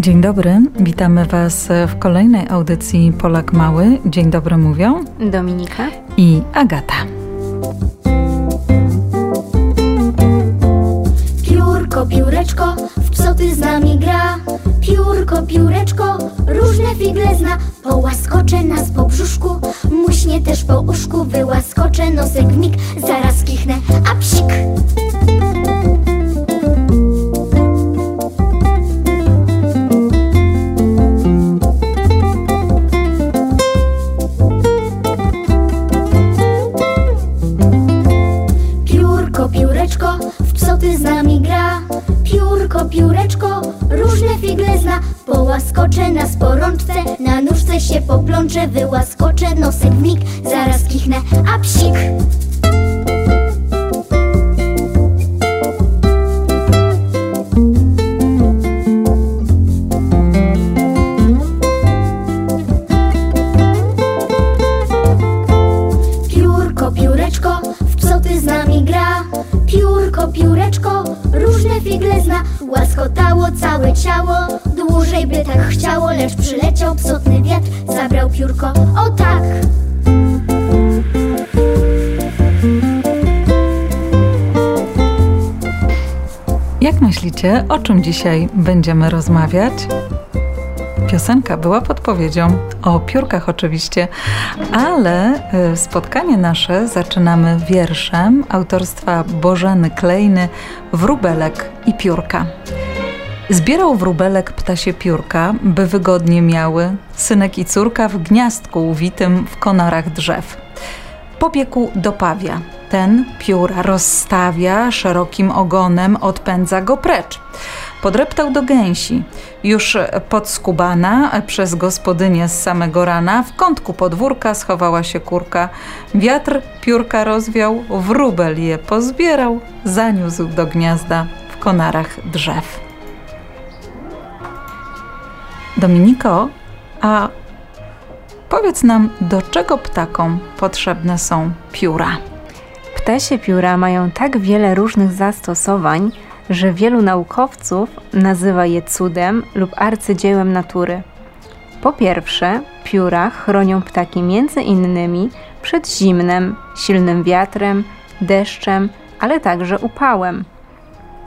Dzień dobry, witamy Was w kolejnej audycji Polak Mały. Dzień dobry mówią Dominika i Agata. Piórko, pióreczko, w psoty z nami gra. Piórko, pióreczko, różne figle zna. Połaskocze nas po brzuszku, muśnie też po uszku. Wyłaskocze nosek w mig, zaraz kichnę, a Piórko, pióreczko, różne figle zna. Połaskocze nas po rączce, na nóżce się poplączę. Wyłaskocze nosek w mig, zaraz kichnę, a psik. Piórko, pióreczko, w psoty z nami gra. Piórko, pióreczko, różne figle zna. Łaskotało całe ciało, dłużej by tak chciało, lecz przyleciał psotny wiatr, zabrał piórko, o tak. Jak myślicie, o czym dzisiaj będziemy rozmawiać? Piosenka była podpowiedzią, o piórkach oczywiście, ale y, spotkanie nasze zaczynamy wierszem autorstwa Bożeny Klejny Wróbelek i piórka. Zbierał wróbelek ptasie piórka, by wygodnie miały synek i córka w gniazdku uwitym w konarach drzew. Pobiegł do pawia. Ten pióra rozstawia, szerokim ogonem odpędza go precz. Podreptał do gęsi. Już podskubana przez gospodynię z samego rana, w kątku podwórka schowała się kurka. Wiatr piórka rozwiał, wróbel je pozbierał, zaniósł do gniazda w konarach drzew. Dominiko, a powiedz nam, do czego ptakom potrzebne są pióra? Ptasie pióra mają tak wiele różnych zastosowań, że wielu naukowców nazywa je cudem lub arcydziełem natury. Po pierwsze, pióra chronią ptaki między innymi przed zimnem, silnym wiatrem, deszczem, ale także upałem.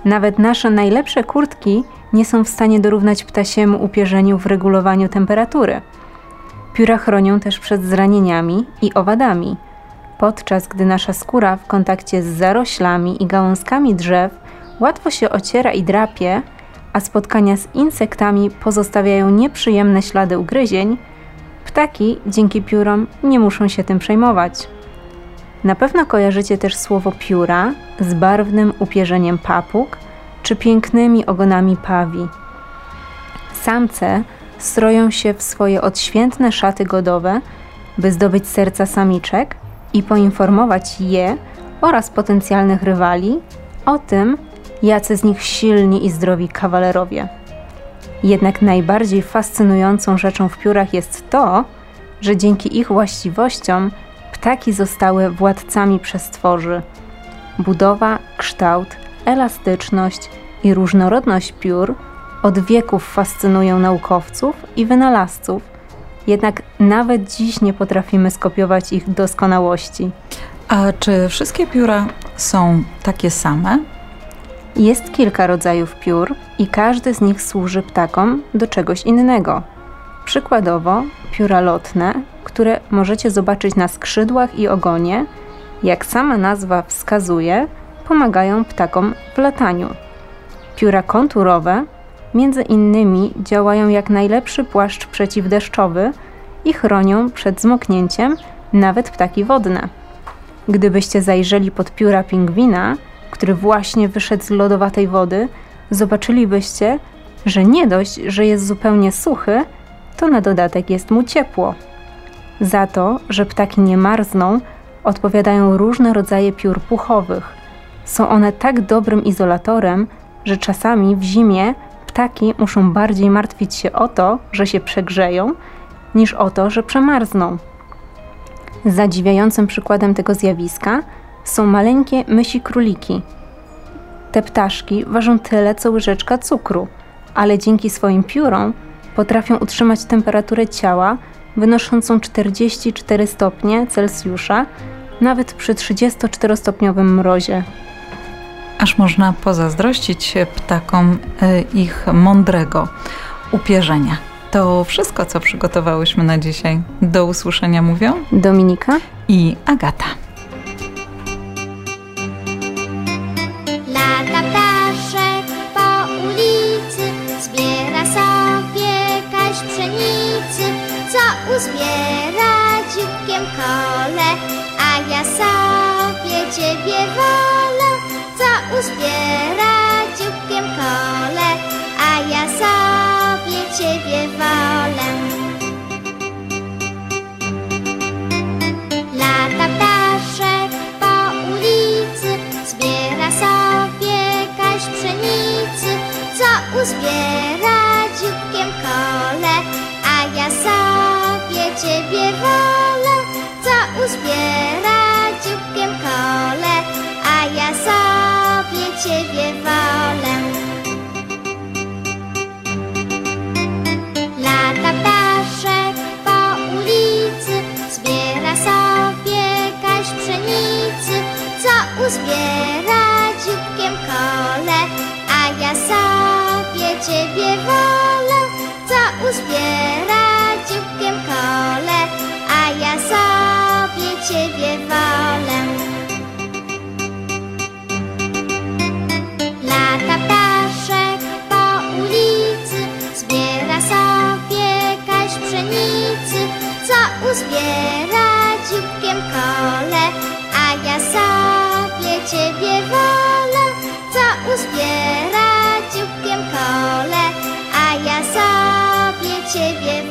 Nawet nasze najlepsze kurtki nie są w stanie dorównać ptasiemu upierzeniu w regulowaniu temperatury. Pióra chronią też przed zranieniami i owadami. Podczas gdy nasza skóra w kontakcie z zaroślami i gałązkami drzew łatwo się ociera i drapie, a spotkania z insektami pozostawiają nieprzyjemne ślady ugryzień, ptaki dzięki piórom nie muszą się tym przejmować. Na pewno kojarzycie też słowo pióra z barwnym upierzeniem papug czy pięknymi ogonami pawi. Samce stroją się w swoje odświętne szaty godowe, by zdobyć serca samiczek i poinformować je oraz potencjalnych rywali o tym, jacy z nich silni i zdrowi kawalerowie. Jednak najbardziej fascynującą rzeczą w piórach jest to, że dzięki ich właściwościom ptaki zostały władcami przestworzy. Budowa, kształt, elastyczność i różnorodność piór od wieków fascynują naukowców i wynalazców, jednak nawet dziś nie potrafimy skopiować ich doskonałości. A czy wszystkie pióra są takie same? Jest kilka rodzajów piór i każdy z nich służy ptakom do czegoś innego. Przykładowo pióra lotne, które możecie zobaczyć na skrzydłach i ogonie, jak sama nazwa wskazuje, pomagają ptakom w lataniu. Pióra konturowe między innymi działają jak najlepszy płaszcz przeciwdeszczowy i chronią przed zmoknięciem nawet ptaki wodne. Gdybyście zajrzeli pod pióra pingwina, który właśnie wyszedł z lodowatej wody, zobaczylibyście, że nie dość, że jest zupełnie suchy, to na dodatek jest mu ciepło. Za to, że ptaki nie marzną, odpowiadają różne rodzaje piór puchowych. Są one tak dobrym izolatorem, że czasami w zimie ptaki muszą bardziej martwić się o to, że się przegrzeją, niż o to, że przemarzną. Zadziwiającym przykładem tego zjawiska są maleńkie mysi króliki. Te ptaszki ważą tyle co łyżeczka cukru, ale dzięki swoim piórom potrafią utrzymać temperaturę ciała wynoszącą 44 stopnie Celsjusza, nawet przy 34-stopniowym mrozie. Aż można pozazdrościć ptakom e, ich mądrego upierzenia. To wszystko, co przygotowałyśmy na dzisiaj. Do usłyszenia mówią Dominika i Agata. Uzbiera dzióbkiem kole, a ja sobie ciebie wolę, co uzbiera dzióbkiem kole, a ja sobie ciebie wolę. Lata ptaszek po ulicy, zbiera sobie kaś pszenicy, co uzbiera dzióbkiem kole, a ja sobie ciebie wolę, co uzbiera dzióbkiem kole, a ja sobie ciebie wolę. Lata ptaszek po ulicy, zbiera sobie kaś pszenicy, co uzbiera dzióbkiem kole, a ja sobie ciebie wolę, co uzbiera ciebie wolę. Lata ptaszek po ulicy Zbiera sobie kaś pszenicy. Co uzbiera dzióbkiem kole A ja sobie ciebie wolę. Co uzbiera dzióbkiem kole A ja sobie ciebie wolę